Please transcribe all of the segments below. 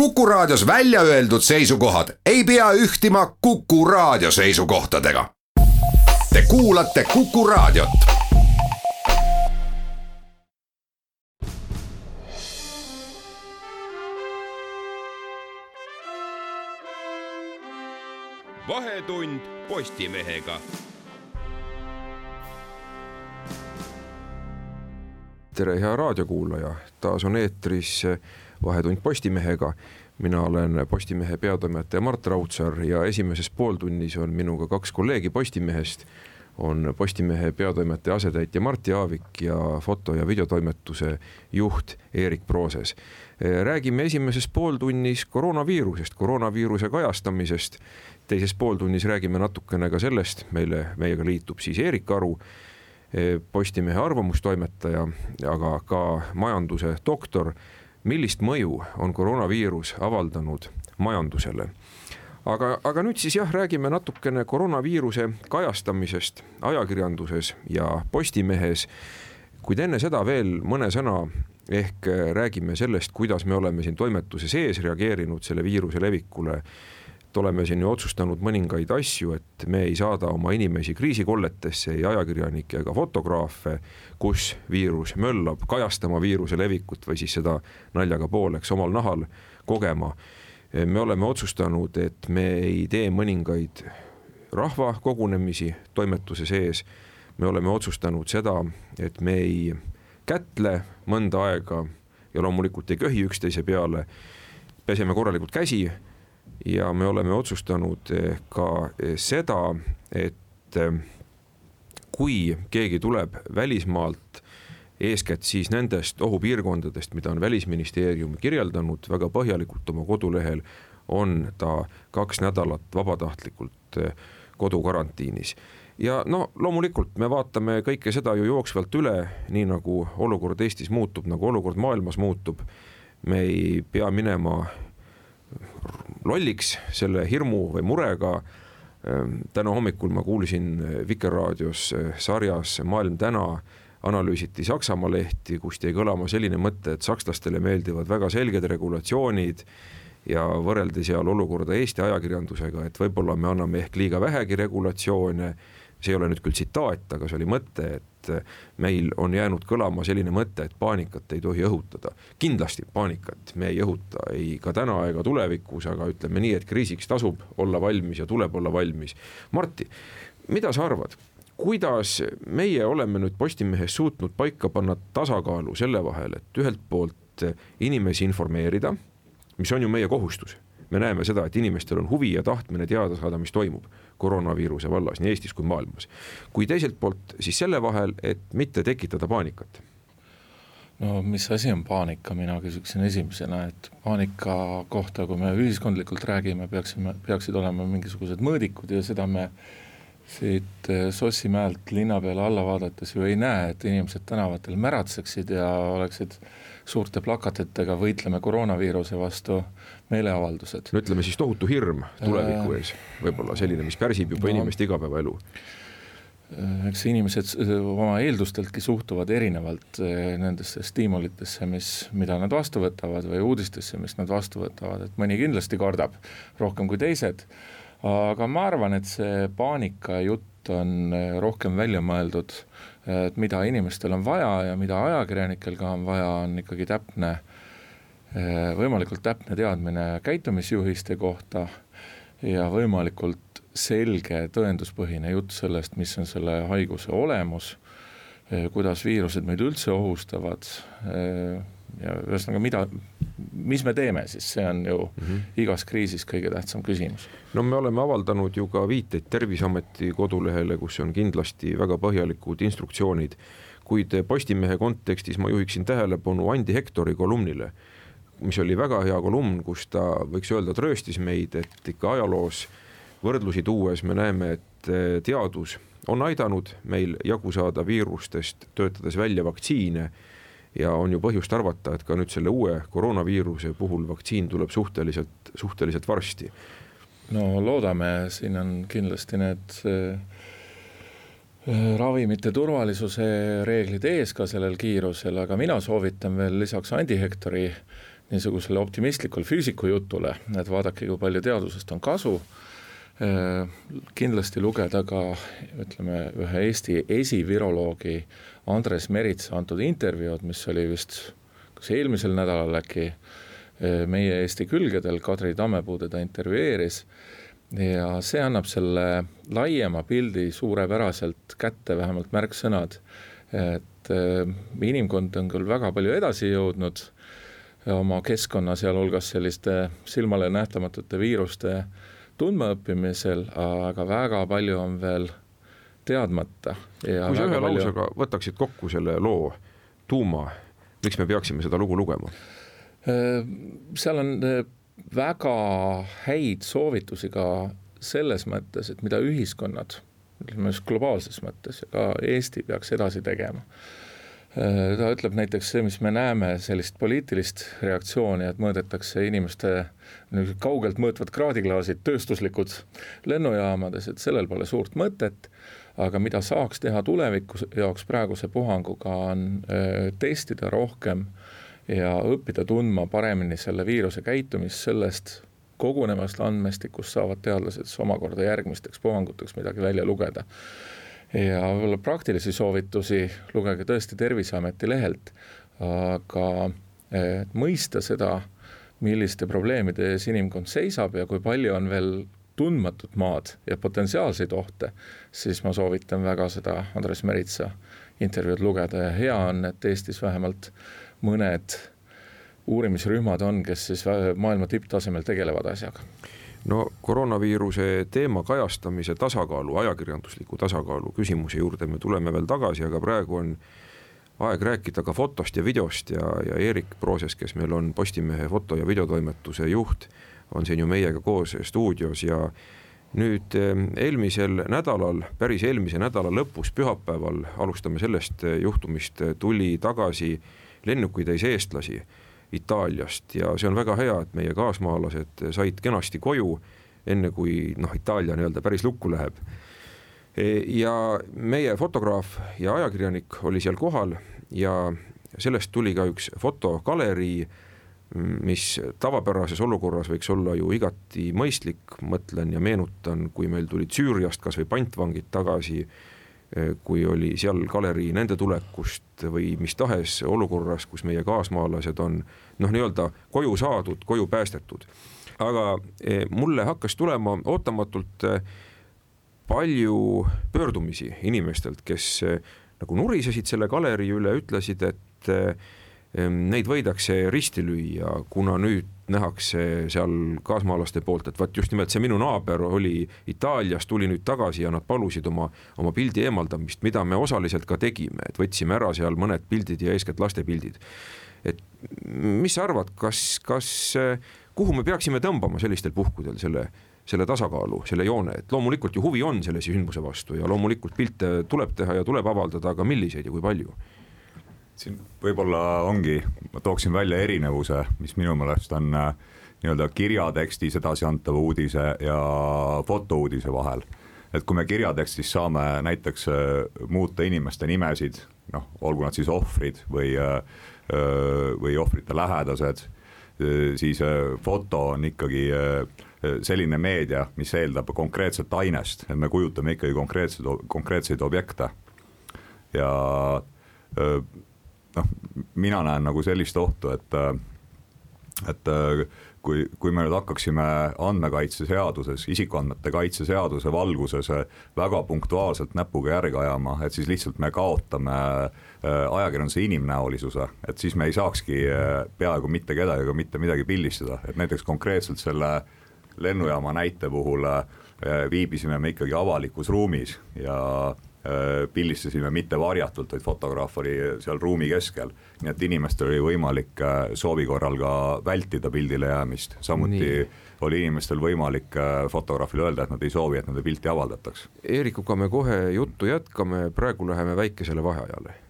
Kuku Raadios välja öeldud seisukohad ei pea ühtima Kuku Raadio seisukohtadega. Te kuulate Kuku Raadiot. vahetund Postimehega tere, hea raadiokuulaja, taas on eetris Vahetund Postimehega. mina olen Postimehe peatoimetaja Mart Raudsaar ja esimeses pooltunnis on minuga kaks kolleegi Postimehest. on Postimehe peatoimetaja asetäitja Martti Aavik ja foto- ja videotoimetuse juht Eerik Prooses. räägime esimeses pooltunnis koroonaviirusest, koroonaviiruse kajastamisest. teises pooltunnis räägime natukene ka sellest, meile, meiega liitub siis Eerik Aru Postimehe arvamustoimetaja, aga ka majanduse doktor millist mõju on koroonaviirus avaldanud majandusele. aga, aga nüüd siis jah, räägime natukene koroonaviiruse kajastamisest ajakirjanduses ja Postimehes. kuid enne seda veel mõne sõna ehk räägime sellest, kuidas me oleme siin toimetuse sees reageerinud selle viiruse levikule et oleme siin ju otsustanud mõningaid asju, et me ei saada oma inimesi kriisikolletesse, ei ajakirjanikke ega fotograafe, kus viirus möllab, kajastama viiruse levikut või siis seda naljaga pooleks omal nahal kogema. me oleme otsustanud, et me ei tee mõningaid rahvakogunemisi toimetuse sees. me oleme otsustanud seda, et me ei kätle mõnda aega ja loomulikult ei köhi üksteise peale. peseme korralikult käsi ja me oleme otsustanud eh, ka eh, seda, et eh, kui keegi tuleb välismaalt, eeskätt siis nendest ohupiirkondadest, mida on Välisministeerium kirjeldanud väga põhjalikult oma kodulehel, on ta kaks nädalat vabatahtlikult kodukarantiinis ja no loomulikult me vaatame kõike seda ju jooksvalt üle, nii nagu olukord Eestis muutub, nagu olukord maailmas muutub. me ei pea minema lolliks selle hirmu või murega. Ehm, täna hommikul ma kuulsin eh, Vikerraadios eh, sarjas Maailm täna analüüsiti Saksamaa lehti, kust jäi kõlama selline mõte, et sakslastele meeldivad väga selged regulatsioonid ja võrreldi seal olukorda Eesti ajakirjandusega, et võib-olla me anname ehk liiga vähegi regulatsioone see ei ole nüüd küll tsitaat, aga see oli mõte, et meil on jäänud kõlama selline mõte, et paanikat ei tohi õhutada. kindlasti paanikat me ei õhuta ei ka täna ega tulevikus, aga ütleme nii, et kriisiks tasub olla valmis ja tuleb olla valmis. Martti, mida sa arvad? kuidas meie oleme nüüd Postimehes suutnud paika panna tasakaalu selle vahel, et ühelt poolt inimesi informeerida, mis on ju meie kohustus me näeme seda, et inimestel on huvi ja tahtmine teada saada, mis toimub koroonaviiruse vallas nii Eestis kui maailmas. kui teiselt poolt siis selle vahel, et mitte tekitada paanikat no mis asi on paanika, mina küsiksin esimesena, et paanika kohta, kui me ühiskondlikult räägime, peaksime, peaksid olema mingisugused mõõdikud ja seda me siit eh, Sossimäelt linna peale alla vaadates ju ei näe, et inimesed tänavatel märatseksid ja oleksid suurte plakatitega võitleme koroonaviiruse vastu meeleavaldused. no ütleme siis tohutu hirm tuleviku äh, ees, võib-olla selline, mis pärsib juba no, inimeste igapäevaelu. Äh, eks inimesed äh, oma eeldusteltki suhtuvad erinevalt nendesse stiimulitesse, mis, mida nad vastu võtavad või uudistesse, mis nad vastu võtavad, et mõni kindlasti kardab rohkem kui teised, aga ma arvan, et see paanika jutt on rohkem välja mõeldud, et mida inimestel on vaja ja mida ajakirjanikel ka on vaja, on ikkagi täpne Äh, võimalikult täpne teadmine käitumisjuhiste kohta ja võimalikult selge tõenduspõhine jutt sellest, mis on selle haiguse olemus, äh, kuidas viirused meid üldse ohustavad äh, ja ühesõnaga, mida, mis me teeme siis, see on ju mm -hmm. igas kriisis kõige tähtsam küsimus. no me oleme avaldanud ju ka viiteid Terviseameti kodulehele, kus on kindlasti väga põhjalikud instruktsioonid, kuid Postimehe kontekstis ma juhiksin tähelepanu Andi Hektori kolumnile mis oli väga hea kolumn, kus ta võiks öelda, trööstis meid, et ikka ajaloos võrdlusi tuues me näeme, et eh, teadus on aidanud meil jagu saada viirustest, töötades välja vaktsiine ja on ju põhjust arvata, et ka nüüd selle uue koroonaviiruse puhul vaktsiin tuleb suhteliselt, suhteliselt varsti. no loodame, siin on kindlasti need äh, ravimite turvalisuse reeglid ees ka sellel kiirusel, aga mina soovitan veel lisaks Andi Hektori niisugusele optimistlikule füüsiku jutule, et vaadake, kui palju teadusest on kasu, kindlasti lugeda ka ütleme, ühe Eesti esiviroloogi Andres Meritsa antud intervjuud, mis oli vist kas eelmisel nädalal äkki meie Eesti külgedel, Kadri Tammepuu teda intervjueeris ja see annab selle laiema pildi suurepäraselt kätte, vähemalt märksõnad, et inimkond on küll väga palju edasi jõudnud oma keskkonna, sealhulgas selliste silmale nähtamatute viiruste tundmaõppimisel, aga väga palju on veel teadmata. kui sa ühe palju... lausega võtaksid kokku selle loo tuuma, miks me peaksime seda lugu lugema? seal on väga häid soovitusi ka selles mõttes, et mida ühiskonnad, ütleme just globaalses mõttes ka Eesti peaks edasi tegema Äh, ta ütleb näiteks see, mis me näeme, sellist poliitilist reaktsiooni, et mõõdetakse inimeste kaugelt mõõtvad kraadiklaasid, tööstuslikud lennujaamades, et sellel pole suurt mõtet, aga mida saaks teha tuleviku jaoks praeguse puhanguga, on äh, testida rohkem ja õppida tundma paremini selle viiruse käitumist, sellest kogunevast andmestikust saavad teadlased siis omakorda järgmisteks puhanguteks midagi välja lugeda. Ja võib-olla praktilisi soovitusi lugege tõesti Terviseameti lehelt, aga et mõista seda, milliste probleemide ees inimkond seisab ja kui palju on veel tundmatut maad ja potentsiaalseid ohte, siis ma soovitan väga seda Andres Meritsa intervjuud lugeda. Ja hea on, et Eestis vähemalt mõned uurimisrühmad on, kes siis maailma tipptasemel tegelevad asjaga. No koroonaviiruse teema kajastamise tasakaalu, ajakirjandusliku tasakaalu küsimuse juurde me tuleme veel tagasi, aga praegu on aeg rääkida ka fotost ja videost ja, ja Eerik Prooses, kes meil on Postimehe foto- ja videotoimetuse juht, on siin ju meiega koos stuudios ja nüüd eh, eelmisel nädalal, päris eelmise nädala lõpus, pühapäeval, alustame sellest eh, juhtumist, tuli tagasi lennukitäis eestlasi Itaaliast ja see on väga hea, et meie kaasmaalased said kenasti koju, enne kui noh, Itaalia nii-öelda päris lukku läheb. ja meie fotograaf ja ajakirjanik oli seal kohal ja sellest tuli ka üks fotogalerii, mis tavapärases olukorras võiks olla ju igati mõistlik, mõtlen ja meenutan, kui meil tulid Süüriast kasvõi pantvangid tagasi Eh, kui oli seal galerii nende tulekust või mis tahes olukorras, kus meie kaasmaalased on noh, nii-öelda koju saadud, koju päästetud. aga eh, mulle hakkas tulema ootamatult eh, palju pöördumisi inimestelt, kes nagu nurisesid selle galerii üle, ütlesid, et neid võidakse risti lüüa, kuna nüüd nähakse seal kaasmaalaste poolt, et vot just nimelt see minu naaber oli Itaalias, tuli nüüd tagasi ja nad palusid oma, oma pildi eemaldamist, mida me osaliselt ka tegime, et võtsime ära seal mõned pildid ja eeskätt laste pildid. et mis sa arvad, kas, kas, kuhu me peaksime tõmbama sellistel puhkudel selle, selle tasakaalu, selle joone, et loomulikult ju huvi on selle sündmuse vastu ja loomulikult pilte tuleb teha ja tuleb avaldada, aga milliseid ja kui palju siin võib-olla ongi, ma tooksin välja erinevuse, mis minu meelest on äh, nii-öelda kirjatekstis edasiantava uudise ja fotouudise vahel. et kui me kirjatekstis saame näiteks äh, muuta inimeste nimesid, noh, olgu nad siis ohvrid või, äh, või ohvrite lähedased, siis foto on ikkagi selline meedia, mis eeldab konkreetset ainest, et me kujutame ikkagi konkreetseid, konkreetseid objekte ja noh, mina näen nagu sellist ohtu, et, et kui, kui me nüüd hakkaksime andmekaitseseaduses, isikuandmete kaitse seaduse valguses väga punktuaalselt näpuga järge ajama, et siis lihtsalt me kaotame äh, ajakirjanduse inimnäolisuse, et siis me ei saakski äh, peaaegu mitte kedagi mitte midagi pildistada, et näiteks konkreetselt selle lennujaama näite puhul äh, viibisime me ikkagi avalikus ruumis ja pildistasime mitte varjatult, vaid fotograaf oli seal ruumi keskel. nii et inimestel oli võimalik äh, soovi korral ka vältida pildile jäämist, samuti nii. oli inimestel võimalik äh, fotograafile öelda, et nad ei soovi, et nende pilti avaldataks. Eerikuga me kohe juttu jätkame, praegu läheme väikesele vaheajale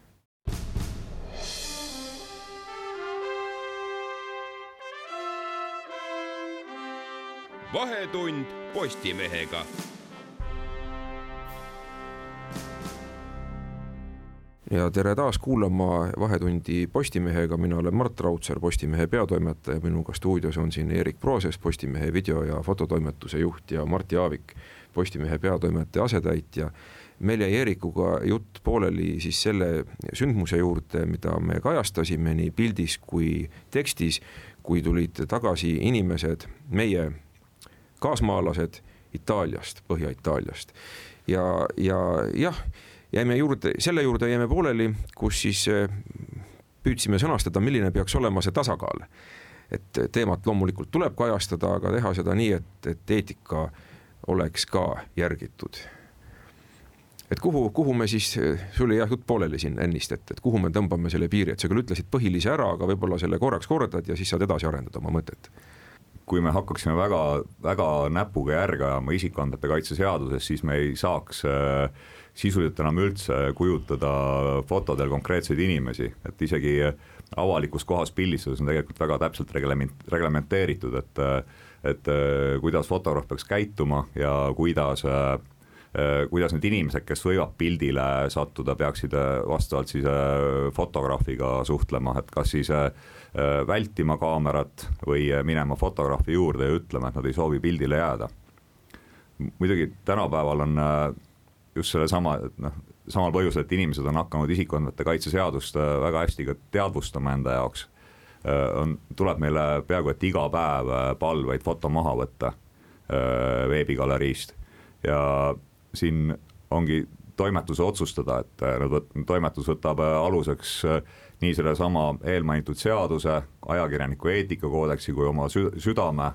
vahetund Postimehega ja tere taas kuulama Vahetundi Postimehega, mina olen Mart Raudsaar, Postimehe peatoimetaja, minuga stuudios on siin Eerik Prooses, Postimehe video- ja fototoimetuse juht ja Martti Aavik, Postimehe peatoimetaja asetäitja. meil jäi Eerikuga jutt pooleli siis selle sündmuse juurde, mida me kajastasime nii pildis kui tekstis, kui tulid tagasi inimesed, meie kaasmaalased Itaaliast, Põhja-Itaaliast. Ja, ja jah jäime juurde, selle juurde jäime pooleli, kus siis äh, püüdsime sõnastada, milline peaks olema see tasakaal. et teemat loomulikult tuleb kajastada, aga teha seda nii, et, et eetika oleks ka järgitud. et kuhu, kuhu me siis, sul jäi jah jutt pooleli siin ennist, et, et kuhu me tõmbame selle piiri, et sa küll ütlesid põhilise ära, aga võib-olla selle korraks kordad ja siis saad edasi arendada oma mõtet kui me hakkaksime väga, väga näpuga järge ajama isikuandmete kaitse seaduses, siis me ei saaks äh, sisuliselt enam üldse kujutada fotodel konkreetseid inimesi, et isegi avalikus kohas pildistades on tegelikult väga täpselt reglement-, reglementeeritud, et et kuidas fotograaf peaks käituma ja kuidas kuidas need inimesed, kes võivad pildile sattuda, peaksid vastavalt siis fotograafiga suhtlema, et kas siis vältima kaamerat või minema fotograafi juurde ja ütlema, et nad ei soovi pildile jääda. muidugi tänapäeval on just sellesama, et noh, samal põhjusel, et inimesed on hakanud isikuandmete kaitse seadust äh, väga hästi ka teadvustama enda jaoks. Äh, on, tuleb meile peaaegu et iga päev äh, palveid foto maha võtta veebigaleriist ja siin ongi toimetuse otsustada, et nad võt-, toimetus võtab aluseks nii sellesama eelmainitud seaduse, ajakirjaniku eetikakoodeksi kui oma sü-, südame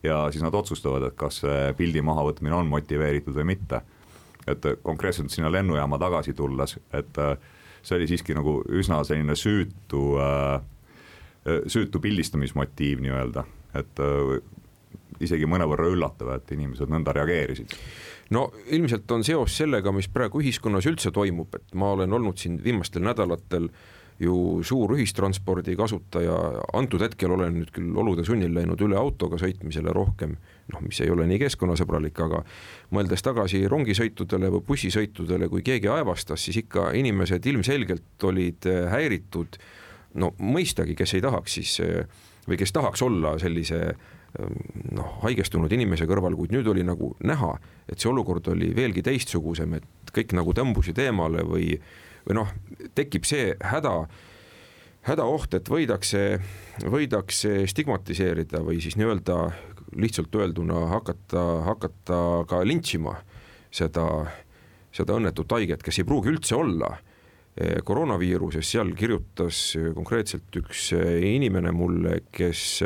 ja siis nad otsustavad, et kas see pildi mahavõtmine on motiveeritud või mitte et konkreetselt sinna lennujaama tagasi tulles, et äh, see oli siiski nagu üsna selline süütu, äh, süütu pildistamismotiiv nii-öelda, et äh, isegi mõnevõrra üllatav, et inimesed nõnda reageerisid. No ilmselt on seos sellega, mis praegu ühiskonnas üldse toimub, et ma olen olnud siin viimastel nädalatel äh, ju suur ühistranspordi kasutaja, antud hetkel olen nüüd küll olude sunnil läinud üle autoga sõitmisele rohkem, noh, mis ei ole nii keskkonnasõbralik, aga mõeldes tagasi rongisõitudele või bussisõitudele, kui keegi aevastas, siis ikka inimesed ilmselgelt olid äh, häiritud, no mõistagi, kes ei tahaks siis äh, või kes tahaks olla sellise ähm, noh, haigestunud inimese kõrval, kuid nüüd oli nagu näha, et see olukord oli veelgi teistsugusem, et kõik nagu tõmbusid eemale või või noh, tekib see häda, hädaoht, et võidakse, võidakse stigmatiseerida või siis nii-öelda lihtsalt öelduna hakata, hakata ka lintšima seda, seda õnnetut haiget, kes ei pruugi üldse olla eh, koroonaviiruses, seal kirjutas konkreetselt üks inimene mulle, kes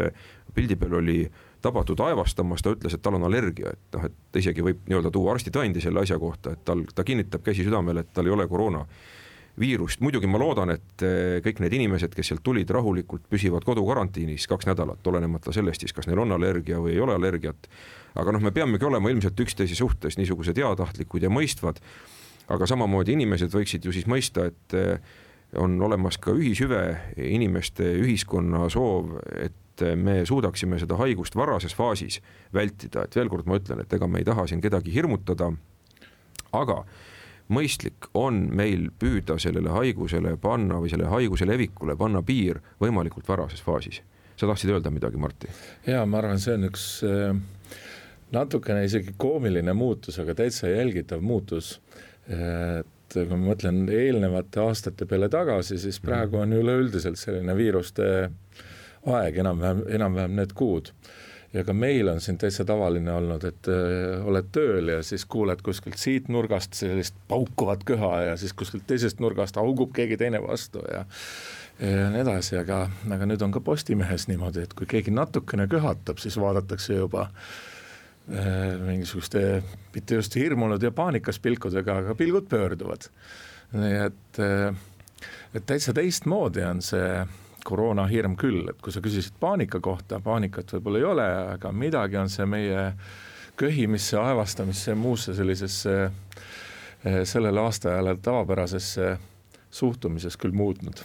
pildi peal oli tabatud aevastamas, ta ütles, et tal on allergia, et noh, et isegi võib nii-öelda tuua arstitõendi selle asja kohta, et tal, ta kinnitab käsi südamel, et tal ei ole koroona viirust, muidugi ma loodan, et eh, kõik need inimesed, kes sealt tulid, rahulikult püsivad kodukarantiinis kaks nädalat, olenemata sellest siis, kas neil on allergia või ei ole allergiat. aga noh, me peamegi olema ilmselt üksteise suhtes niisugused heatahtlikud ja mõistvad. aga samamoodi inimesed võiksid ju siis mõista, et eh, on olemas ka ühishüve, inimeste, ühiskonna soov, et me suudaksime seda haigust varases faasis vältida, et veel kord ma ütlen, et ega me ei taha siin kedagi hirmutada. aga mõistlik on meil püüda sellele haigusele panna või selle haiguse levikule panna piir võimalikult varases faasis. sa tahtsid öelda midagi, Martti? ja ma arvan, see on üks äh, natukene isegi koomiline muutus, aga täitsa jälgitav muutus. et kui ma mõtlen eelnevate aastate peale tagasi, siis praegu on üleüldiselt selline viiruste aeg enam-vähem, enam-vähem need kuud ja ka meil on siin täitsa tavaline olnud, et äh, oled tööl ja siis kuuled kuskilt siit nurgast sellist paukuvat köha ja siis kuskilt teisest nurgast augub keegi teine vastu ja ja nii edasi, aga, aga nüüd on ka Postimehes niimoodi, et kui keegi natukene köhatab, siis vaadatakse juba äh, mingisuguste mitte just hirmunud ja paanikas pilkudega, aga pilgud pöörduvad. nii et, äh, et täitsa teistmoodi on see koroonahirm küll, et kui sa küsisid paanika kohta, paanikat võib-olla ei ole, aga midagi on see meie köhimisse, aevastamisse, muusse sellisesse eh, sellel aastaajal tavapärasesse suhtumises küll muutnud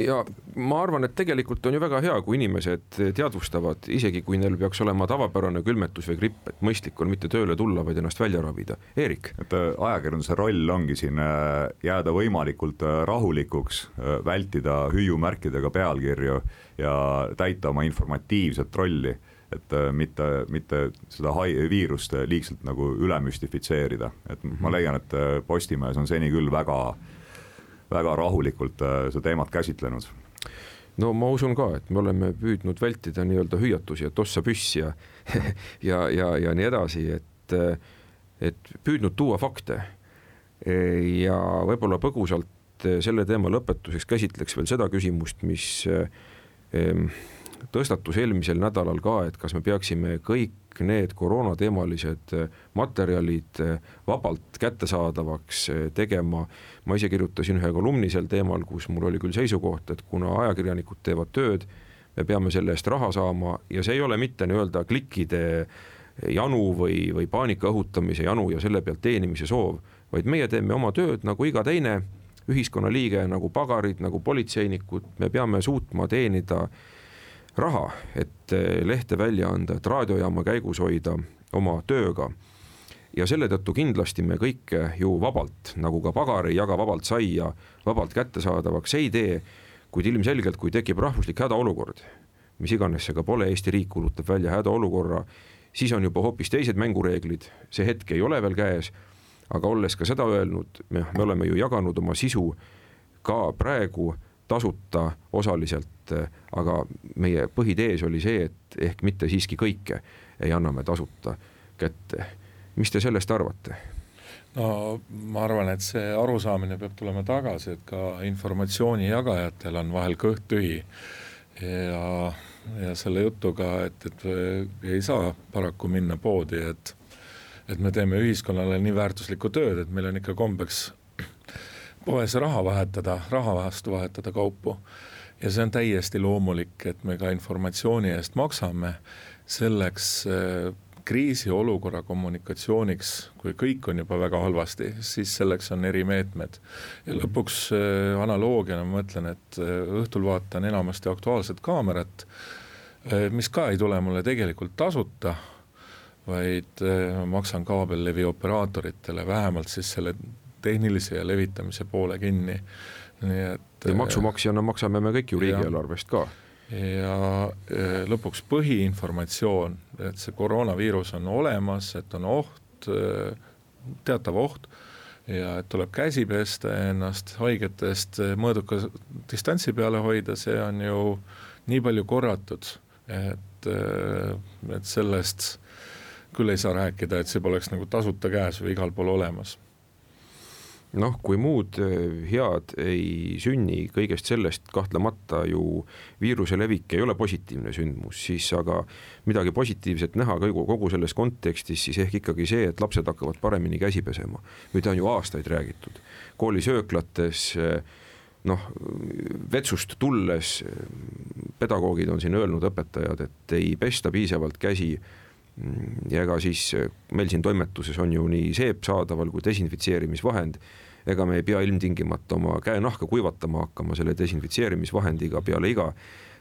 ja ma arvan, et tegelikult on ju väga hea, kui inimesed teadvustavad, isegi kui neil peaks olema tavapärane külmetus või gripp, et mõistlik on mitte tööle tulla, vaid ennast välja ravida. Eerik. et äh, ajakirjanduse roll ongi siin äh, jääda võimalikult äh, rahulikuks, vältida hüüumärkidega pealkirju ja täita oma informatiivset rolli et mitte, mitte seda hai-, viirust liigselt nagu üle müstifitseerida, et ma mhm. leian, et Postimehes on seni küll väga äh, väga rahulikult äh, seda teemat käsitlenud no ma usun ka, et me oleme püüdnud vältida nii-öelda hüüatusi, et ossa püss ja ja, ja, ja nii edasi, et, et püüdnud tuua fakte. ja võib-olla põgusalt selle teema lõpetuseks käsitleks veel seda küsimust, mis tõstatus eelmisel nädalal ka, et kas me peaksime kõik need koroonateemalised äh, materjalid äh, vabalt kättesaadavaks äh, tegema. ma ise kirjutasin ühe kolumni sel teemal, kus mul oli küll seisukoht, et kuna ajakirjanikud teevad tööd, me peame selle eest raha saama ja see ei ole mitte nii-öelda klikkide janu või, või paanika õhutamise janu ja selle pealt teenimise soov, vaid meie teeme oma tööd nagu iga teine ühiskonnaliige, nagu pagarid, nagu politseinikud, me peame suutma teenida raha, et eh, lehte välja anda, et raadiojaama käigus hoida oma tööga. ja selle tõttu kindlasti me kõike ju vabalt, nagu ka pagar ei jaga vabalt saia, vabalt kättesaadavaks ei tee, kuid ilmselgelt, kui tekib rahvuslik hädaolukord, mis iganes see ka pole, Eesti riik kuulutab välja hädaolukorra, siis on juba hoopis teised mängureeglid, see hetk ei ole veel käes, aga olles ka seda öelnud, me oleme ju jaganud oma sisu ka praegu tasuta osaliselt, aga meie põhitees oli see, et ehk mitte siiski kõike ei anna me tasuta kätte. mis te sellest arvate? no ma arvan, et see arusaamine peab tulema tagasi, et ka informatsiooni jagajatel on vahel kõht tühi ja, ja selle jutuga, et, et ei saa paraku minna poodi, et et me teeme ühiskonnale nii väärtuslikku tööd, et meil on ikka kombeks poes raha vahetada, raha vastu vahetada kaupu. Ja see on täiesti loomulik, et me ka informatsiooni eest maksame, selleks äh, kriisiolukorra kommunikatsiooniks, kui kõik on juba väga halvasti, siis selleks on erimeetmed. ja lõpuks äh, analoogiana ma mõtlen, et äh, õhtul vaatan enamasti Aktuaalset Kaamerat, mis ka ei tule mulle tegelikult tasuta, vaid maksan kaabellevi operaatoritele vähemalt siis selle tehnilise ja levitamise poole kinni, nii et. ja maksumaksjana maksame me kõik ju riigieelarvest ka ja lõpuks põhiinformatsioon, et see koroonaviirus on olemas, et on oht, teatav oht ja et tuleb käsi pesta ja ennast haigetest mõõduka distantsi peale hoida, see on ju nii palju korratud, et, et sellest küll ei saa rääkida, et see poleks nagu tasuta käes või igal pool olemas noh, kui muud eh, head ei sünni kõigest sellest, kahtlemata ju viiruse levik ei ole positiivne sündmus, siis aga midagi positiivset näha kogu, kogu selles kontekstis, siis ehk ikkagi see, et lapsed hakkavad paremini käsi pesema, mida on ju aastaid räägitud. koolisööklates eh, noh, vetsust tulles pedagoogid on siin öelnud, õpetajad, et ei pesta piisavalt käsi ja ega siis meil siin toimetuses on ju nii seep saadaval kui desinfitseerimisvahend ega me ei pea ilmtingimata oma käenahka kuivatama hakkama selle desinfitseerimisvahendiga peale iga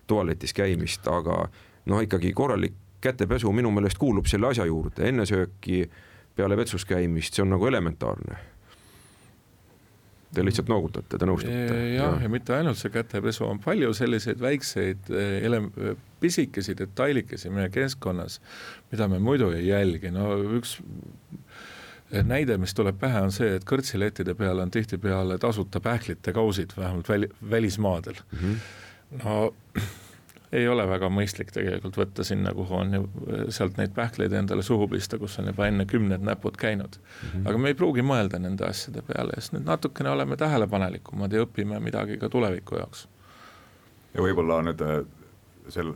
tualetis käimist, aga noh, ikkagi korralik kätepesu minu meelest kuulub selle asja juurde, enne sööki, peale vetsus käimist, see on nagu elementaarne. Te lihtsalt noogutate, te nõustute? jah ja., ja mitte ainult see kätepesu, on palju selliseid väikseid eh, ele-, pisikesi detailikesi meie keskkonnas, mida me muidu ei jälgi, no üks näide, mis tuleb pähe, on see, et kõrtsilettide peal on tihtipeale tasuta pähklite kausid, vähemalt väli, välismaadel mm. -hmm. no ei ole väga mõistlik tegelikult võtta sinna, kuhu on ju sealt neid pähkleid endale suhu pista, kus on juba enne kümned näpud käinud mm. -hmm. aga me ei pruugi mõelda nende asjade peale, sest nüüd natukene oleme tähelepanelikumad ja õpime midagi ka tuleviku jaoks. ja võib-olla nüüd äh, sel,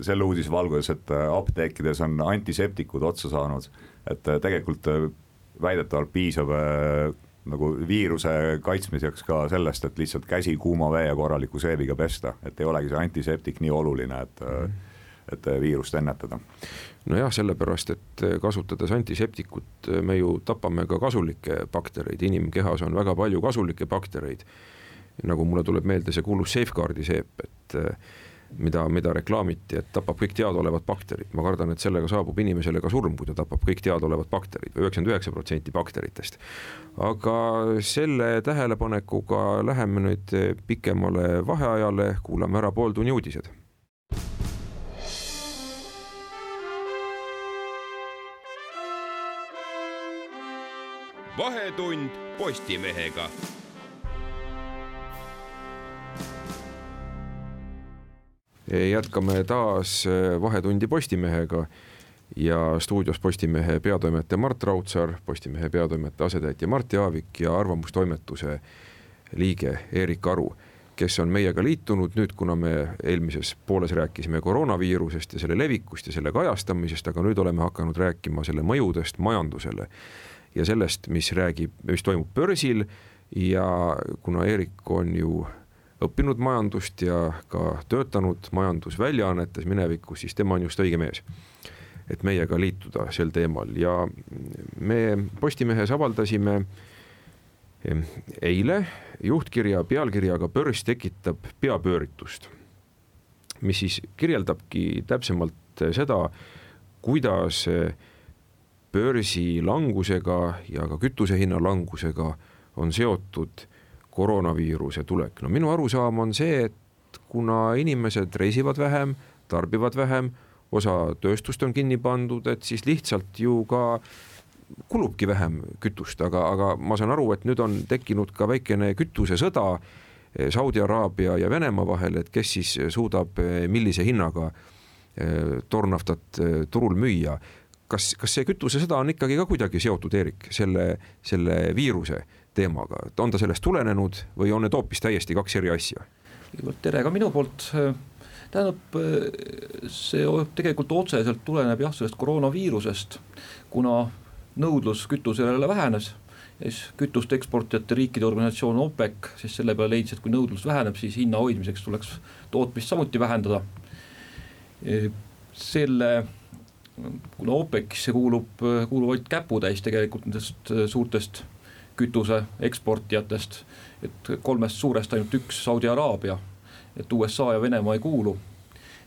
selle uudise valguses, et äh, apteekides on antiseptikud otsa saanud et äh, tegelikult äh, väidetavalt piisab nagu viiruse kaitsmiseks ka sellest, et lihtsalt käsi kuuma vee ja korraliku seebiga pesta, et ei olegi see antiseptik nii oluline, et mm., et viirust ennetada. nojah, sellepärast, et kasutades antiseptikut, me ju tapame ka kasulikke baktereid, inimkehas on väga palju kasulikke baktereid nagu mulle tuleb meelde see kuulus Safeguardi seep, et mida, mida reklaamiti, et tapab kõik teadaolevad bakterid, ma kardan, et sellega saabub inimesele ka surm, kui ta tapab kõik teadaolevad bakterid, üheksakümmend üheksa protsenti bakteritest. aga selle tähelepanekuga läheme nüüd pikemale vaheajale, kuulame ära pooltunni uudised. Vahetund Postimehega jätkame taas äh, Vahetundi Postimehega ja stuudios Postimehe peatoimetaja Mart Raudsaar, Postimehe peatoimetaja asetäitja Mart Jaavik ja Arvamustoimetuse liige Erik Aru, kes on meiega liitunud nüüd, kuna me eelmises pooles rääkisime koroonaviirusest ja selle levikust ja selle kajastamisest, aga nüüd oleme hakanud rääkima selle mõjudest majandusele ja sellest, mis räägib, mis toimub börsil. Ja kuna Erik on ju õppinud majandust ja ka töötanud majandusväljaannetes minevikus, siis tema on just õige mees, et meiega liituda sel teemal. Ja me Postimehes avaldasime eile juhtkirja pealkirjaga Börs tekitab peapööritust, mis siis kirjeldabki täpsemalt seda, kuidas börsi langusega ja ka kütuse hinna langusega on seotud koroonaviiruse tulek, no minu arusaam on see, et kuna inimesed reisivad vähem, tarbivad vähem, osa tööstust on kinni pandud, et siis lihtsalt ju ka kulubki vähem kütust, aga, aga ma saan aru, et nüüd on tekkinud ka väikene kütusesõda eh, Saudi Araabia ja Venemaa vahel, et kes siis suudab eh, millise hinnaga eh, toornaftat turul müüa. kas, kas see kütusesõda on ikkagi ka kuidagi seotud, Eerik, selle, selle viiruse teemaga, et on ta sellest tulenenud või on need hoopis täiesti kaks eri asja? kõigepealt tere ka minu poolt, tähendab, see tegelikult otseselt tuleneb jah, sellest koroonaviirusest, kuna nõudlus kütuse järele vähenes ja siis kütust eksportijate riikide organisatsioon OPEC siis selle peale leidis, et kui nõudlus väheneb, siis hinna hoidmiseks tuleks tootmist samuti vähendada. selle, kuna OPEC-isse kuulub, kuuluvad käputäis tegelikult nendest suurtest kütuse eksportijatest, et kolmest suurest ainult üks Saudi Araabia, et USA ja Venemaa ei kuulu,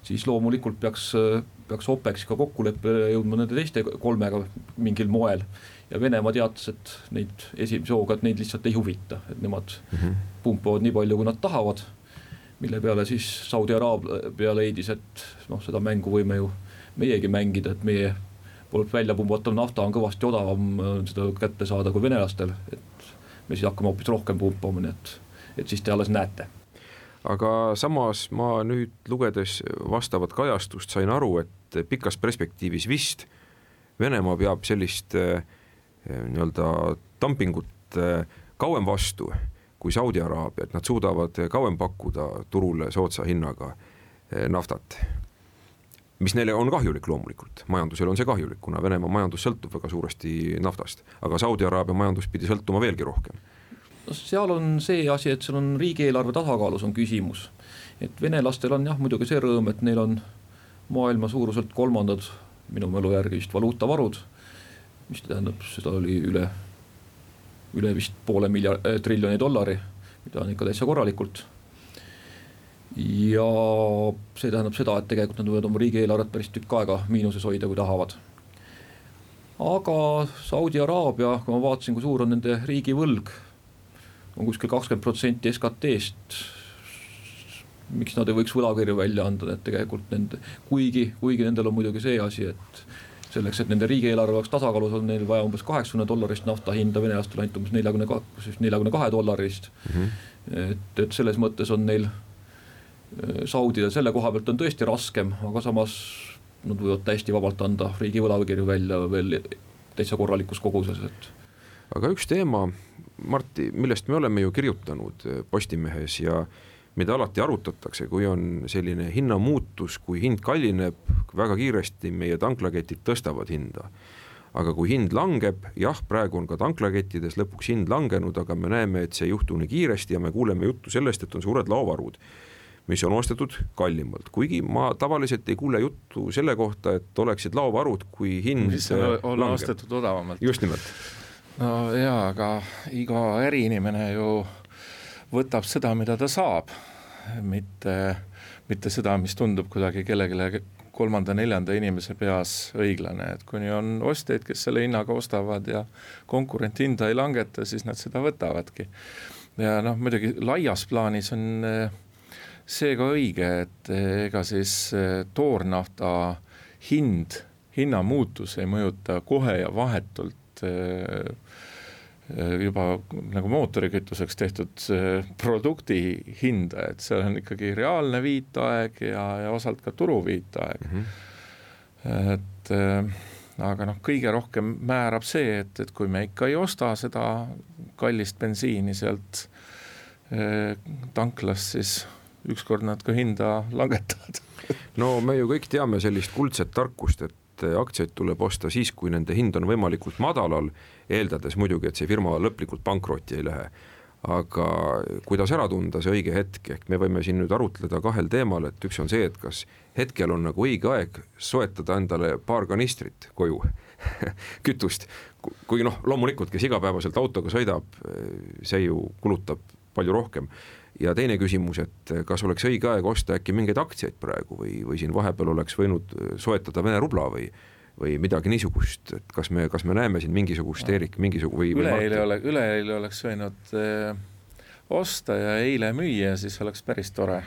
siis loomulikult peaks, peaks OPEX ka kokkuleppele jõudma nende teiste kolmega mingil moel. ja Venemaa teatas, et neid esimese hooga, et neid lihtsalt ei huvita, et nemad mm -hmm. pumpavad nii palju, kui nad tahavad. mille peale siis Saudi Araabia leidis, et noh, seda mängu võime ju meiegi mängida, et meie poolt välja pumbatav nafta on kõvasti odavam seda kätte saada kui venelastel, et me siis hakkame hoopis rohkem pumpama, nii et, et siis te alles näete. Aga samas ma nüüd lugedes vastavat kajastust sain aru, et pikas perspektiivis vist Venemaa peab sellist äh, nii-öelda dumpingut äh, kauem vastu kui Saudi Araabia, et nad suudavad kauem pakkuda turule soodsa hinnaga naftat mis neile on kahjulik loomulikult, majandusele on see kahjulik, kuna Venemaa majandus sõltub väga suuresti naftast, aga Saudi Araabia majandus pidi sõltuma veelgi rohkem. no seal on see asi, et seal on riigieelarve tasakaalus on küsimus, et venelastel on jah, muidugi see rõõm, et neil on maailma suuruselt kolmandad, minu mälu järgi vist valuutavarud, mis tähendab, seda oli üle, üle vist poole miljard äh,, triljoni dollari, mida on ikka täitsa korralikult ja see tähendab seda, et tegelikult nad võivad oma riigieelarvet päris tükk aega miinuses hoida, kui tahavad. aga Saudi Araabia, kui ma vaatasin, kui suur on nende riigivõlg, on kuskil kakskümmend protsenti SKT-st. miks nad ei võiks võlakirju välja anda, et tegelikult nende, kuigi, kuigi nendel on muidugi see asi, et selleks, et nende riigieelarve oleks tasakaalus, on neil vaja umbes kaheksakümne dollarist nafta hinda, venelastel ainult umbes neljakümne, neljakümne kahe dollarist mm. -hmm. et, et selles mõttes on neil Saudidel selle koha pealt on tõesti raskem, aga samas nad võivad täiesti vabalt anda riigi võlakirju välja veel täitsa korralikus koguses, et. aga üks teema, Martti, millest me oleme ju kirjutanud Postimehes ja mida alati arutatakse, kui on selline hinnamuutus, kui hind kallineb väga kiiresti, meie tanklaketid tõstavad hinda. aga kui hind langeb, jah, praegu on ka tanklakettides lõpuks hind langenud, aga me näeme, et see ei juhtu nii kiiresti ja me kuuleme juttu sellest, et on suured laovarud mis on ostetud kallimalt, kuigi ma tavaliselt ei kuule juttu selle kohta, et oleksid laovarud, kui hind mis on, on ostetud odavamalt. just nimelt. no jaa, aga iga äriinimene ju võtab seda, mida ta saab, mitte, mitte seda, mis tundub kuidagi kellelegi kolmanda-neljanda inimese peas õiglane, et kuni on ostjaid, kes selle hinnaga ostavad ja konkurent hinda ei langeta, siis nad seda võtavadki. ja noh, muidugi laias plaanis on eh, see ka õige, et eh, ega siis eh, toornafta hind, hinnamuutus ei mõjuta kohe ja vahetult juba nagu mootorikütuseks tehtud produkti hinda, et seal on ikkagi reaalne viitaeg ja, ja osalt ka turu viitaeg mm. -hmm. et aga noh, kõige rohkem määrab see, et, et kui me ikka ei osta seda kallist bensiini sealt tanklast, siis ükskord nad ka hinda langetavad. No me ju kõik teame sellist kuldset tarkust, et aktsiaid tuleb osta siis, kui nende hind on võimalikult madalal, eeldades muidugi, et see firma lõplikult pankrotti ei lähe. aga kuidas ära tunda see õige hetk, ehk me võime siin nüüd arutleda kahel teemal, et üks on see, et kas hetkel on nagu õige aeg soetada endale paar kanistrit koju kütust, kuigi noh, loomulikult, kes igapäevaselt autoga sõidab, see ju kulutab palju rohkem ja teine küsimus, et kas oleks õige aeg osta äkki mingeid aktsiaid praegu või, või siin vahepeal oleks võinud soetada Vene rubla või või midagi niisugust, et kas me, kas me näeme siin mingisugust Eerik, mingisugune või üleeile ole, üleeile oleks võinud äh, osta ja eile müüa, siis oleks päris tore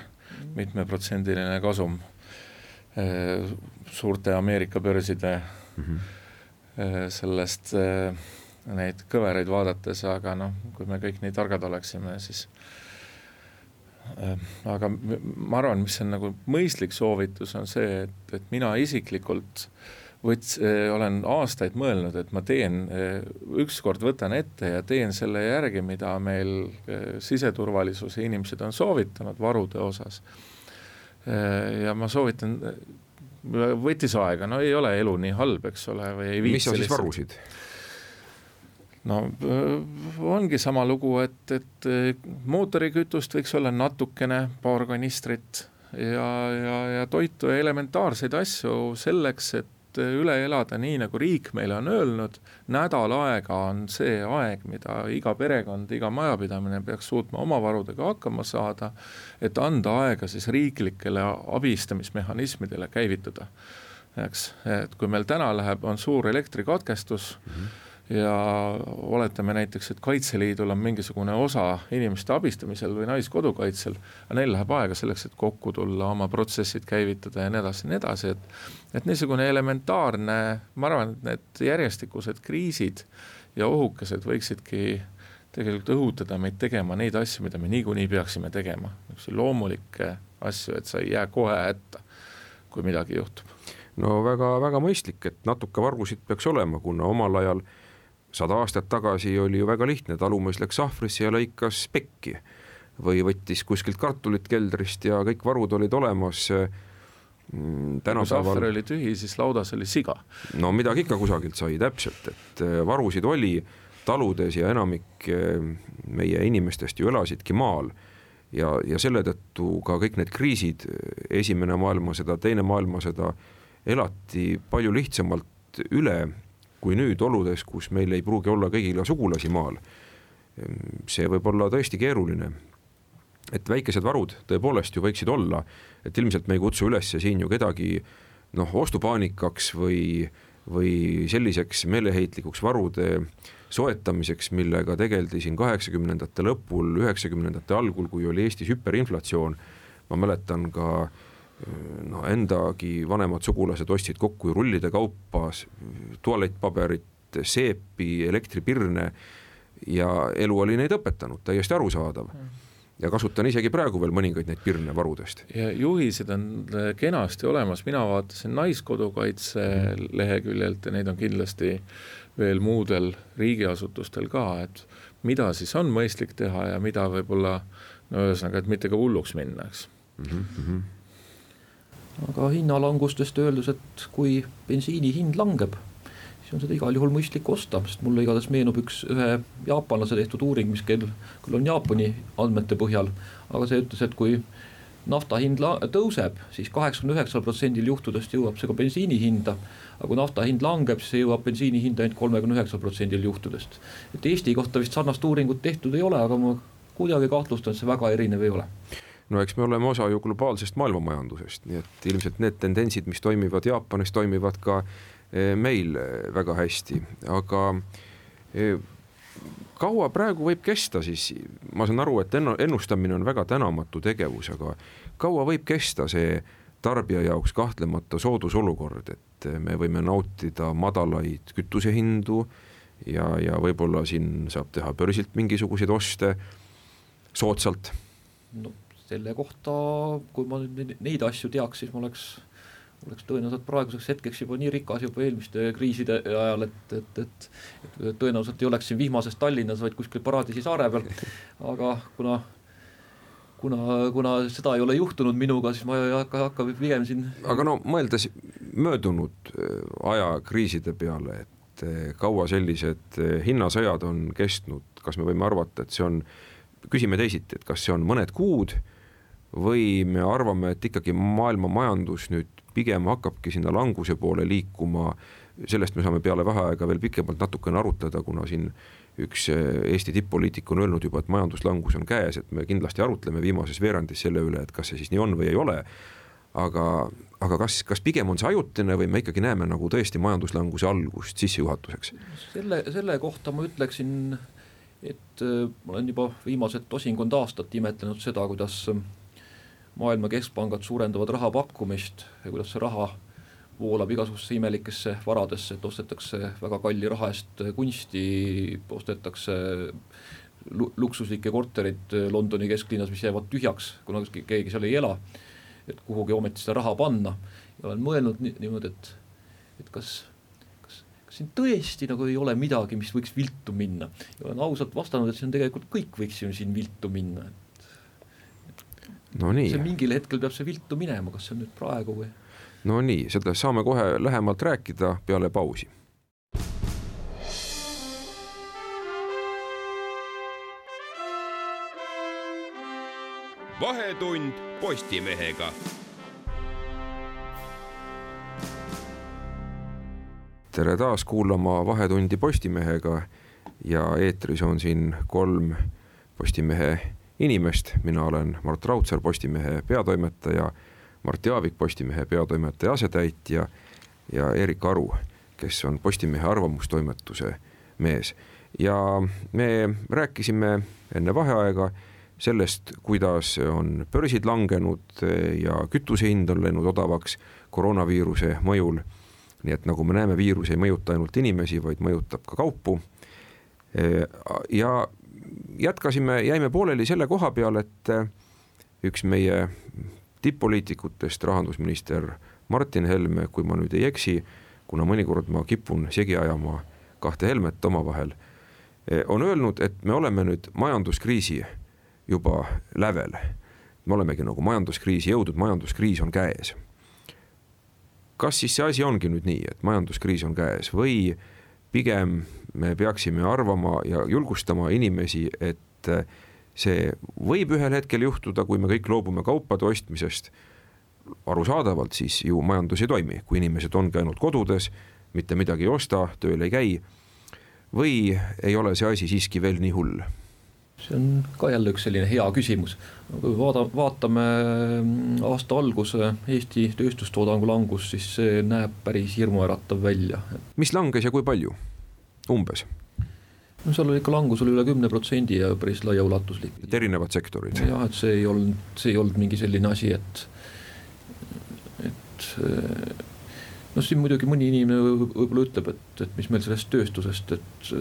mitmeprotsendiline kasum äh, suurte Ameerika börside mm -hmm. äh, sellest äh, neid kõveraid vaadates, aga noh, kui me kõik nii targad oleksime, siis Äh, aga ma arvan, mis on nagu mõistlik soovitus, on see, et, et mina isiklikult võts-, äh, olen aastaid mõelnud, et ma teen, äh, ükskord võtan ette ja teen selle järgi, mida meil siseturvalisuse inimesed on soovitanud varude osas. ja ma soovitan, võttis aega, no ei ole elu nii halb, eks ole, või ei mis sa siis varusid? No äh, ongi sama lugu, et, et äh, mootorikütust võiks olla natukene, paar kanistrit ja, ja, ja toitu ja elementaarseid asju selleks, et äh, üle elada nii, nagu riik meile on öelnud, nädal aega on see aeg, mida iga perekond, iga majapidamine peaks suutma oma varudega hakkama saada, et anda aega siis riiklikele abistamismehhanismidele käivituda. eks, et kui meil täna läheb, on suur elektrikatkestus mm, -hmm ja oletame näiteks, et Kaitseliidul on mingisugune osa inimeste abistamisel või naiskodukaitsel, aga neil läheb aega selleks, et kokku tulla, oma protsessid käivitada ja nii edasi ja nii edasi, et et niisugune elementaarne, ma arvan, et need järjestikused kriisid ja ohukesed võiksidki tegelikult õhutada meid tegema neid asju, mida me niikuinii peaksime tegema, niisuguseid loomulikke asju, et sa ei jää kohe hätta, kui midagi juhtub. no väga-väga mõistlik, et natuke varusid peaks olema, kuna omal ajal äh, sada aastat tagasi oli ju väga lihtne, talumees läks sahvrisse ja lõikas pekki või võttis kuskilt kartulit keldrist ja kõik varud olid olemas mm, tänapäeval. kui sahver oli tühi, siis laudas oli siga. no midagi ikka kusagilt sai täpselt, et äh, varusid oli taludes ja enamik äh, meie inimestest ju elasidki maal ja, ja selle tõttu ka kõik need kriisid, esimene maailmasõda, teine maailmasõda, elati palju lihtsamalt üle kui nüüd oludes, kus meil ei pruugi olla kõigil sugulasi maal. see võib olla tõesti keeruline. et väikesed varud tõepoolest ju võiksid olla, et ilmselt me ei kutsu üles siin ju kedagi noh, ostupaanikaks või, või selliseks meeleheitlikuks varude soetamiseks, millega tegeldi siin kaheksakümnendate lõpul, üheksakümnendate algul, kui oli Eestis hüperinflatsioon. ma mäletan ka äh, no endagi vanemad sugulased ostsid kokku rullide kaupa tualettpaberit, seepi, elektripirne ja elu oli neid õpetanud, täiesti arusaadav. Ja kasutan isegi praegu veel mõningaid neid pirne varudest. ja juhised on kenasti olemas, mina vaatasin Naiskodukaitse leheküljelt ja neid on kindlasti veel muudel riigiasutustel ka, et mida siis on mõistlik teha ja mida võib-olla no ühesõnaga, et mitte ka hulluks minna, eks. Mm. -hmm aga hinnalangustest öeldes, et kui bensiini hind langeb, siis on seda igal juhul mõistlik osta, sest mulle igatahes meenub üks, ühe jaapanlase tehtud uuring, mis küll, küll on Jaapani andmete põhjal, aga see ütles, et kui nafta hind tõuseb siis, siis kaheksakümne üheksal protsendil juhtudest jõuab see ka bensiini hinda, aga kui nafta hind langeb, siis see jõuab bensiini hinda ainult kolmekümne üheksal protsendil juhtudest. et Eesti kohta vist sarnast uuringut tehtud ei ole, aga ma kuidagi kahtlustan, et see väga erinev ei ole no eks me oleme osa ju globaalsest maailmamajandusest, nii et ilmselt need tendentsid, mis toimivad Jaapanis, toimivad ka eh, meil eh, väga hästi, aga eh, kaua praegu võib kesta siis, ma saan aru, et ennustamine on väga tänamatu tegevus, aga kaua võib kesta see tarbija jaoks kahtlemata soodusolukord, et me võime nautida madalaid kütusehindu ja, ja võib-olla siin saab teha börsilt mingisuguseid oste soodsalt? No selle kohta, kui ma nüüd neid asju teaks, siis ma oleks, oleks tõenäoliselt praeguseks hetkeks juba nii rikas juba eelmiste kriiside ajal, et, et, et, et tõenäoliselt ei oleks siin vihmases Tallinnas, vaid kuskil Paradiisi saare peal, aga kuna kuna, kuna seda ei ole juhtunud minuga, siis ma ei hakka, hakka pigem siin aga no mõeldes möödunud äh, aja kriiside peale, et äh, kaua sellised äh, hinnasõjad on kestnud, kas me võime arvata, et see on, küsime teisiti, et kas see on mõned kuud või me arvame, et ikkagi maailma majandus nüüd pigem hakkabki sinna languse poole liikuma, sellest me saame peale vaheaega veel pikemalt natukene arutleda, kuna siin üks eh, Eesti tipp-poliitik on öelnud juba, et majanduslangus on käes, et me kindlasti arutleme viimases veerandis selle üle, et kas see siis nii on või ei ole. aga, aga kas, kas pigem on see ajutine või me ikkagi näeme nagu tõesti majanduslanguse algust sissejuhatuseks? selle, selle kohta ma ütleksin, et äh, ma olen juba viimased tosinkond aastat imetlenud seda, kuidas äh, maailma keskpangad suurendavad raha pakkumist ja kuidas see raha voolab igasugusesse imelikesse varadesse, et ostetakse väga kalli raha eest kunsti, ostetakse luksuslikke korterid Londoni kesklinnas, mis jäävad tühjaks, kuna keegi seal ei ela. et kuhugi ometi seda raha panna ja olen mõelnud niimoodi, et, et kas, siin tõesti nagu ei ole midagi, mis võiks viltu minna ja olen ausalt vastanud, et see on tegelikult kõik võiks ju siin viltu minna, et no nii. see mingil hetkel peab see viltu minema, kas see on nüüd praegu või? no nii, seda saame kohe lähemalt rääkida peale pausi. vahetund Postimehega tere taas kuulama Vahetundi Postimehega ja eetris on siin kolm Postimehe inimest, mina olen Mart Raudsaar, Postimehe peatoimetaja, Mart Jaavik, Postimehe peatoimetaja asetäitja ja Erik Aru, kes on Postimehe arvamustoimetuse mees. ja me rääkisime enne vaheaega sellest, kuidas on börsid langenud ja kütuse hind on läinud odavaks koroonaviiruse mõjul. nii et nagu me näeme, viirus ei mõjuta ainult inimesi, vaid mõjutab ka kaupu. ja jätkasime, jäime pooleli selle koha peal, et äh, üks meie tipp-poliitikutest, rahandusminister Martin Helme, kui ma nüüd ei eksi, kuna mõnikord ma kipun segi ajama kahte Helmet omavahel, äh, on öelnud, et me oleme nüüd majanduskriisi juba lävel. me olemegi nagu majanduskriisi jõudnud, majanduskriis on käes. kas siis see asi ongi nüüd nii, et majanduskriis on käes või pigem me peaksime arvama ja julgustama inimesi, et see võib ühel hetkel juhtuda, kui me kõik loobume kaupade ostmisest. arusaadavalt siis ju majandus ei toimi, kui inimesed ongi ainult kodudes, mitte midagi ei osta, tööl ei käi. või ei ole see asi siiski veel nii hull? see on ka jälle üks selline hea küsimus. kui vaada, vaatame aasta alguse Eesti tööstustoodangu langust, siis see näeb päris hirmuäratav välja. mis langes ja kui palju? Umbes? no seal oli ikka langus oli üle kümne protsendi ja päris laiaulatuslik. et erinevad sektorid? jah, et see ei olnud, see ei olnud mingi selline asi, et, et noh, siin muidugi mõni inimene võib-olla ütleb, et, et mis meil sellest tööstusest, et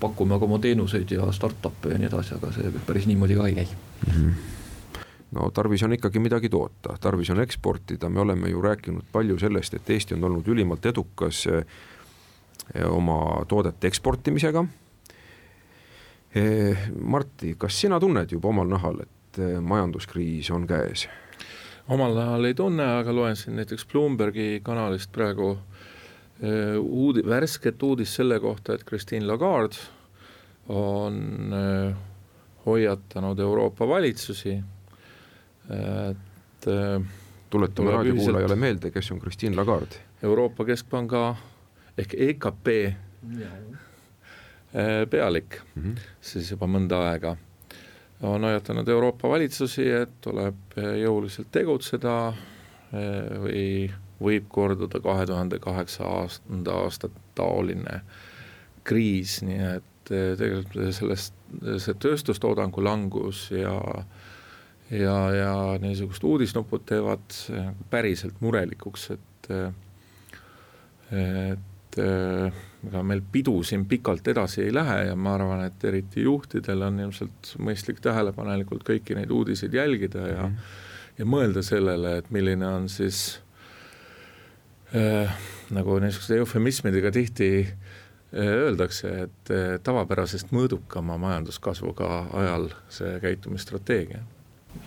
pakume aga oma teenuseid ja startup'e ja nii edasi, aga see päris niimoodi ka ei käi mm. -hmm no tarvis on ikkagi midagi toota, tarvis on eksportida, me oleme ju rääkinud palju sellest, et Eesti on olnud ülimalt edukas oma toodete eksportimisega. Martti, kas sina tunned juba omal nahal, et majanduskriis on käes? omal nahal ei tunne, aga loen siin näiteks Bloombergi kanalist praegu uudi-, värsket uudist selle kohta, et Christine Lagarde on hoiatanud Euroopa valitsusi, et tuletame raadiokuulajale meelde, kes on Christine Lagarde. Euroopa Keskpanga ehk EKP äh, pealik mm, -hmm. siis juba mõnda aega. on hoiatanud Euroopa valitsusi, et tuleb jõuliselt tegutseda või võib korduda kahe tuhande kaheksanda aasta taoline kriis, nii et tegelikult sellest, see tööstustoodangu langus ja ja, ja niisugused uudisnupud teevad päriselt murelikuks, et et ega meil pidu siin pikalt edasi ei lähe ja ma arvan, et eriti juhtidel on ilmselt mõistlik tähelepanelikult kõiki neid uudiseid jälgida ja mm. ja mõelda sellele, et milline on siis äh, nagu niisuguste eufemismidega tihti äh, öeldakse, et äh, tavapärasest mõõdukama majanduskasvuga ajal see käitumisstrateegia.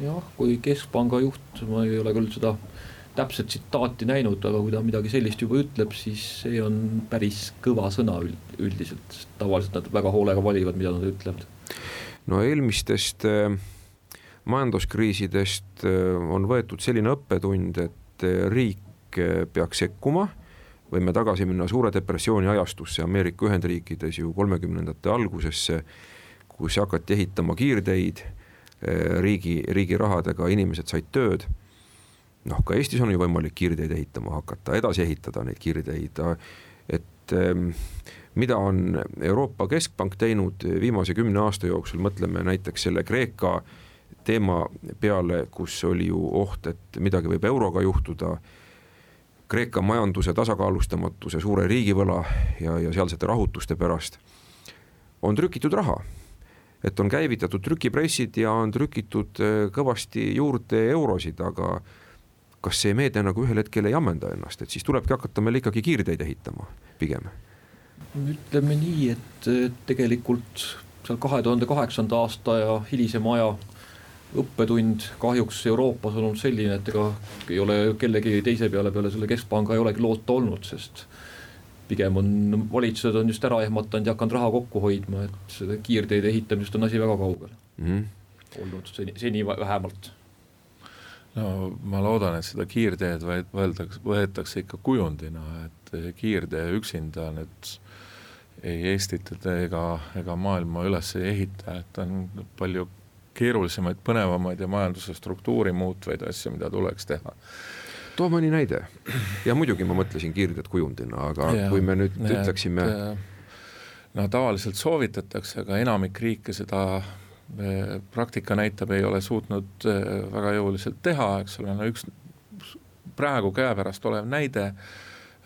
jah, kui keskpanga juht, ma ei ole küll seda täpset tsitaati näinud, aga kui ta midagi sellist juba ütleb, siis see on päris kõva sõna üldiselt, tavaliselt nad väga hoolega valivad, mida nad ütlevad. no eelmistest äh, majanduskriisidest äh, on võetud selline õppetund, et äh, riik peaks sekkuma, võime tagasi minna suure depressiooni ajastusse Ameerika Ühendriikides ju kolmekümnendate algusesse, kus hakati ehitama kiirteid riigi, riigi rahadega, inimesed said tööd noh, ka Eestis on ju võimalik kiirteid ehitama hakata, edasi ehitada neid kiirteid, et ähm, mida on Euroopa Keskpank teinud viimase kümne aasta jooksul, mõtleme näiteks selle Kreeka teema peale, kus oli ju oht, et midagi võib euroga juhtuda, Kreeka majanduse tasakaalustamatuse, suure riigivõla ja, ja sealsete rahutuste pärast on trükitud raha. Et on käivitatud trükipressid ja on trükitud äh, kõvasti juurde eurosid, aga kas see meede nagu ühel hetkel ei ammenda ennast, et siis tulebki hakata meil ikkagi kiirteid ehitama pigem? ütleme nii, et tegelikult seal kahe tuhande kaheksanda aasta ja hilisema aja õppetund kahjuks Euroopas on olnud selline, et ega ei ole kellegi teise peale, peale selle keskpanga ei olegi loota olnud, sest pigem on valitsused on just ära ehmatanud ja hakanud raha kokku hoidma, et kiirteede ehitamisest on asi väga kaugel mm. -hmm. olnud seni, seni vähemalt no ma loodan, et seda kiirteed võetakse, võetakse ikka kujundina, et kiirtee üksinda nüüd ei Eestit ega, ega maailma üles ei ehita, et on palju keerulisemaid, põnevamaid ja majanduse struktuuri muutvaid asju, mida tuleks teha. too mõni näide ja muidugi ma mõtlesin kiirteed kujundina, aga ja, kui me nüüd ja, ütleksime. no tavaliselt soovitatakse, aga enamik riike seda praktika näitab, ei ole suutnud äh, väga jõuliselt teha, eks ole, no üks praegu käepärast olev näide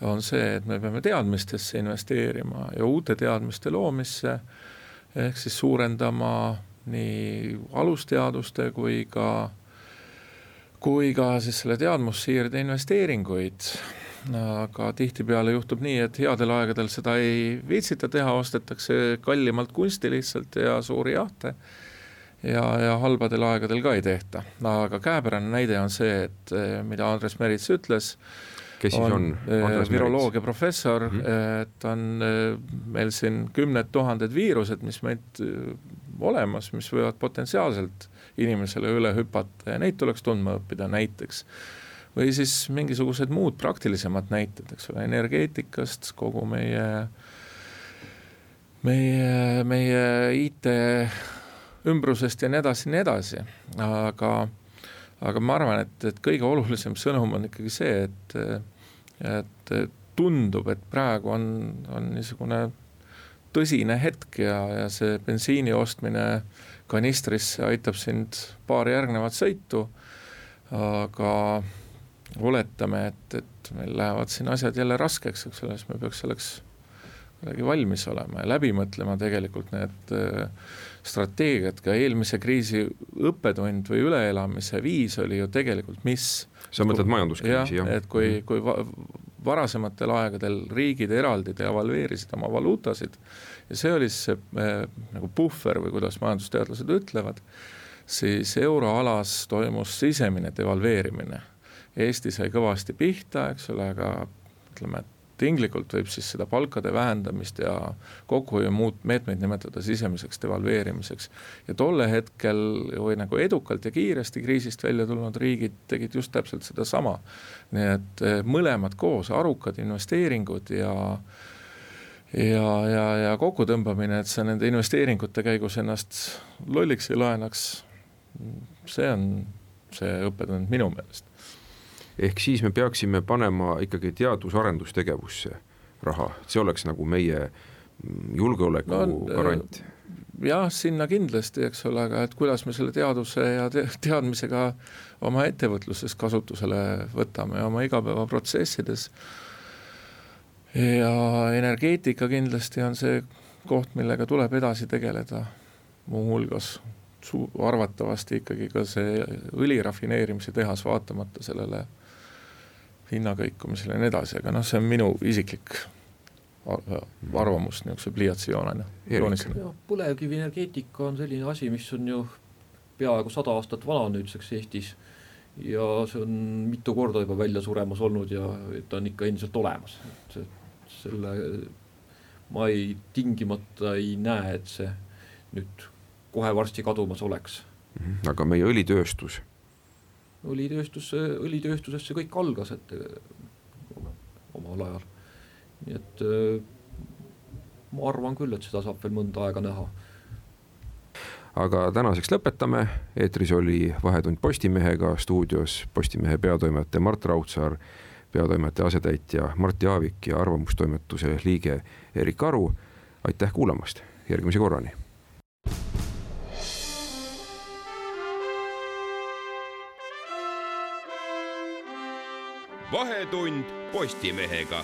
on see, et me peame teadmistesse investeerima ja uute teadmiste loomisse, ehk siis suurendama nii alusteaduste kui ka, kui ka siis selle teadmussiirde investeeringuid. Aga tihtipeale juhtub nii, et headel aegadel seda ei viitsita teha, ostetakse kallimalt kunsti lihtsalt ja suuri jahte ja, ja halbadel aegadel ka ei tehta, aga käepärane näide on see, et eh, mida Andres Merits ütles, kes siis on, on? Eh, viroloogia professor mm, -hmm. et on meil siin kümned tuhanded viirused, mis meid olemas, mis võivad potentsiaalselt inimesele üle hüpata ja neid tuleks tundma õppida näiteks. või siis mingisugused muud praktilisemad näited, eks ole, energeetikast, kogu meie, meie, meie IT ümbrusest ja nii edasi nii edasi, aga aga ma arvan, et, et kõige olulisem sõnum on ikkagi see, et et tundub, et praegu on, on niisugune tõsine hetk ja, ja see bensiini ostmine kanistrisse aitab sind paari järgnevat sõitu, aga oletame, et, et meil lähevad siin asjad jälle raskeks, eks ole, siis me peaks selleks kuidagi valmis olema ja läbi mõtlema tegelikult need äh, strateegiat, ka eelmise kriisi õppetund või üleelamise viis oli ju tegelikult mis sa mõtled majanduskriisi, jah? et kui, mhm. kui va varasematel aegadel riigid eraldi devalveerisid oma valuutasid ja see oli siis see äh, nagu puhver või kuidas majandusteadlased ütlevad, siis euroalas toimus sisemine devalveerimine. Eesti sai kõvasti pihta, eks ole, aga ütleme, et tinglikult võib siis seda palkade vähendamist ja kokkuhoiu muud meetmeid nimetada sisemiseks devalveerimiseks. ja tolle hetkel või nagu edukalt ja kiiresti kriisist välja tulnud riigid tegid just täpselt sedasama. nii et eh, mõlemad koos, arukad investeeringud ja ja, ja, ja kokkutõmbamine, et sa nende investeeringute käigus ennast lolliks ei laenaks, see on see õppetund minu meelest. Ehk siis me peaksime panema ikkagi teadus-arendustegevusse raha, see oleks nagu meie julgeoleku no, garant jah, sinna kindlasti, eks ole, aga et kuidas me selle teaduse ja te teadmisega oma ettevõtluses kasutusele võtame oma igapäevaprotsessides. ja energeetika kindlasti on see koht, millega tuleb edasi tegeleda, muuhulgas arvatavasti ikkagi ka see õli rafineerimise tehas, vaatamata sellele hinnakõikumisele ja nii edasi, aga noh, see on minu isiklik arvamust niisuguse pliiatsijoonena. põlevkivienergeetika on selline asi, mis on ju peaaegu sada aastat vana nüüdseks Eestis ja see on mitu korda juba välja suremas olnud ja ta on ikka endiselt olemas, et selle ma ei, tingimata ei näe, et see nüüd kohe varsti kadumas oleks. Mhm. aga meie õlitööstus? Õlitööstus, õlitööstusest see kõik algas, et omal ajal nii et äh, ma arvan küll, et seda saab veel mõnda aega näha. aga tänaseks lõpetame, eetris oli Vahetund Postimehega, stuudios Postimehe peatoimetaja Mart Raudsaar, peatoimetaja asetäitja Martti Aavik ja Arvamustoimetuse liige Erik Aru. aitäh kuulamast, järgmise korrani. Vahetund Postimehega